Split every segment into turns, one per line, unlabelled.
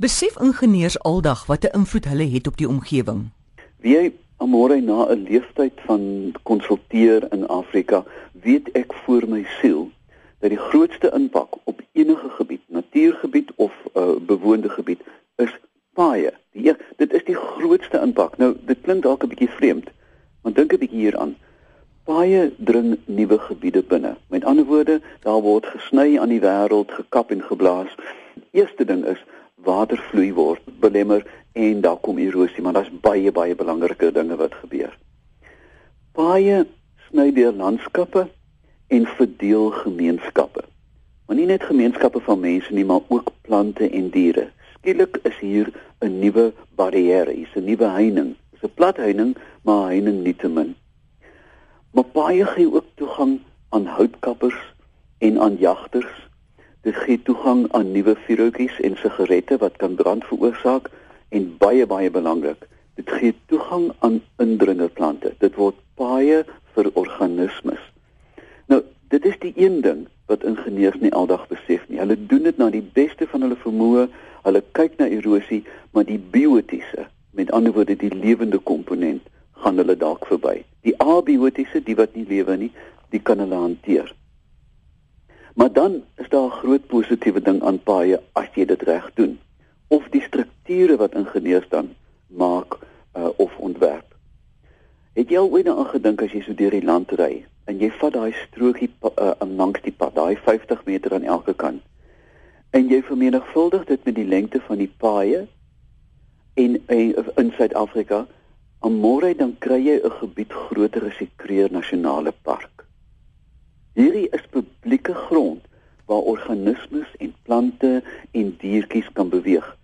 Besef ingenieurs aldag wat 'n invloed hulle het op die omgewing.
Wie amore na 'n leeftyd van konsulteer in Afrika, weet ek voor my siel dat die grootste impak op enige gebied, natuurgebied of 'n uh, bewoonde gebied, is paaie. Die dit is die grootste impak. Nou, dit klink dalk 'n bietjie vreemd, maar dink 'n bietjie hieraan. Paaie dring nuwe gebiede binne. Met ander woorde, daar word gesny aan die wêreld, gekap en geblaas. Eerste ding is watervloei word belemmer en daar kom erosie, maar daar's baie baie belangrike dinge wat gebeur. Paaie sny deur landskappe en verdeel gemeenskappe. Maar nie net gemeenskappe van mense nie, maar ook plante en diere. Skielik is hier 'n nuwe barrière, hier's 'n nuwe heining. Dis 'n plat heining, maar heining nietemin. Maar paaie gee ook toegang aan houtkappers en aan jagters Dit gee toegang aan nuwe vuurhoutjies en sigarette wat kan brand veroorsaak en baie baie belangrik, dit gee toegang aan indringerplante. Dit word paaie vir organismes. Nou, dit is die een ding wat ingenieurs nie aldag besef nie. Hulle doen dit na die beste van hulle vermoë. Hulle kyk na erosie, maar die biotiese, met ander woorde die lewende komponent, gaan hulle dalk verby. Die abiotiese, die wat nie lewe nie, die kan hulle hanteer. Maar dan is daar 'n groot positiewe ding aan paaie as jy dit reg doen. Of die strukture wat ingenieurs dan maak uh, of ontwerp. Het jy al ooit daaraan gedink as jy so deur die land ry en jy vat daai strokie uh, langs die pad, daai 50 meter aan elke kant. En jy vermenigvuldig dit met die lengte van die paaie en, en in Suid-Afrika, aan môre dan kry jy 'n gebied groter as die Kruger Nasionale Park. Hierdie is publieke grond waar organismes en plante en diertjies kan beweeg.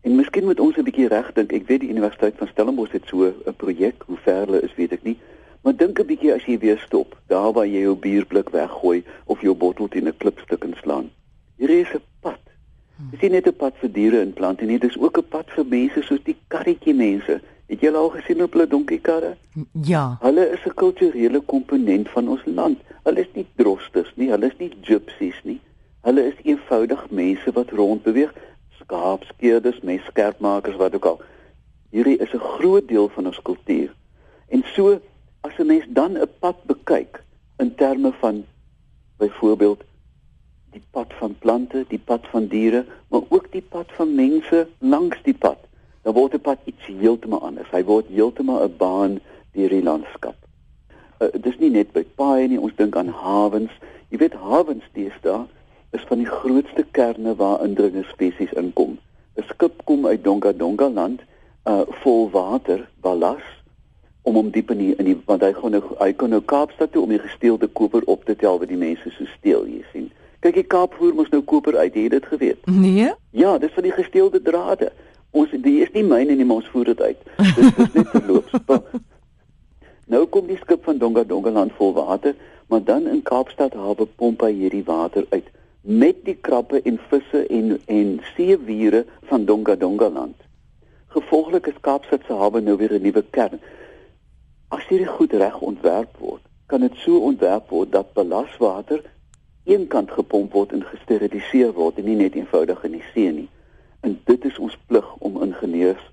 En miskien moet ons 'n bietjie regdink. Ek weet die Universiteit van Stellenbosch het so 'n projek, hoe ver hulle is weet ek nie, maar dink 'n bietjie as jy weer stop, daar waar jy jou bierblik weggooi of jou bottel teen 'n klipstuk inslaan. Hier is 'n pad. Dis nie net 'n pad vir diere en plante nie, dis ook 'n pad vir mense soos die karretjie mense Het jy al gesien op hulle donkie karre?
Ja.
Hulle is 'n kulturele komponent van ons land. Hulle is nie drosters nie, hulle is nie gypsies nie. Hulle is eenvoudig mense wat rondbeweeg, skaapskeerders, messkerpmakers wat ook al. Hierdie is 'n groot deel van ons kultuur. En so as 'n mens dan 'n pad bekyk in terme van byvoorbeeld die pad van plante, die pad van diere, maar ook die pad van mense langs die pad dan word 'n pad iets heeltemal anders. Hy word heeltemal 'n baan deur die landskap. Uh, dis nie net by paaie nie, ons dink aan hawens. Jy weet hawens deesdae is van die grootste kerne waar indringer spesies inkom. 'n Skip kom uit Donga Donga land uh vol water, ballas om om diep in die, in die want hy gaan nou hy kan nou Kaapstad toe om die gesteelde koper op te tel wat die mense so steel, jy sien. Kyk, die Kaap voer mos nou koper uit, jy het dit geweet.
Nee?
Ja, dis van die gesteelde drade ons die is nie myne nie, maar ons voer dit uit. Dit is net verloop. nou kom die skip van Donga Donga land vol water, maar dan in Kaapstad hawe pomp hy hierdie water uit met die krappe en visse en en seewiere van Donga Donga land. Gevolglik is Kaapstad se hawe nou weer 'n nuwe kern. As hierdie goed reg ontwerp word, kan dit so ontwerp word dat belaswater eenkant gepomp word en gesteriliseer word en nie net eenvoudig in die see nie. En dit is ons plig om ingenieurs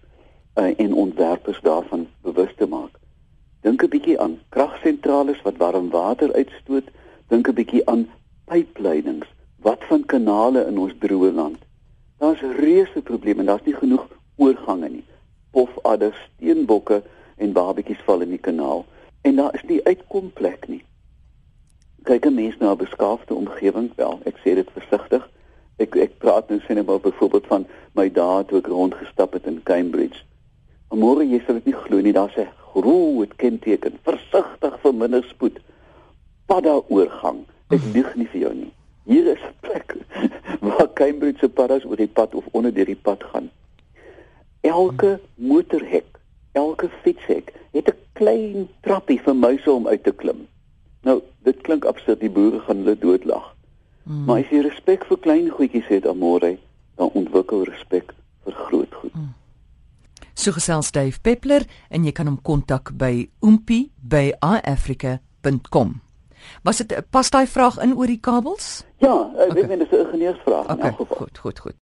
uh, en ontwerpers daarvan bewus te maak. Dink 'n bietjie aan kragsentrale wat warm water uitstoot, dink 'n bietjie aan pypleidings, wat van kanale in ons droë land. Daar's reuse probleme daar's nie genoeg oorgange nie. Pofadders, steenbokke en babetjies val in die kanaal en daar is nie uitkomplek nie. Kyk 'n mens na 'n beskaafde omgewing wel, ek sê dit versigtig praat nou sien maar byvoorbeeld van my daad toe ek rondgestap het in Cambridge. Môre jy sal dit nie glo nie, daar's 'n groot kenteken, versigtig vir minder spoed. Padda oorgang. Ek lieg nie vir jou nie. Hier is 'n plek waar Cambridge se paddas oor die pad of onder deur die pad gaan. Elke motorhek, elke fietshek het 'n klein trappie vir muise om uit te klim. Nou, dit klink absurd, die boere gaan hulle doodlag. Mm. Maar as jy respek vir klein goedjies het amore, dan ontwikkel respek vir groot goed. Mm.
So gesels Dave Peppler en jy kan hom kontak by oompie@iafrica.com. Was dit pas daai vraag in oor die kabels?
Ja, ek okay. weet nie, dis 'n ingenieursvraag
okay, in elk geval. Goed, goed, goed.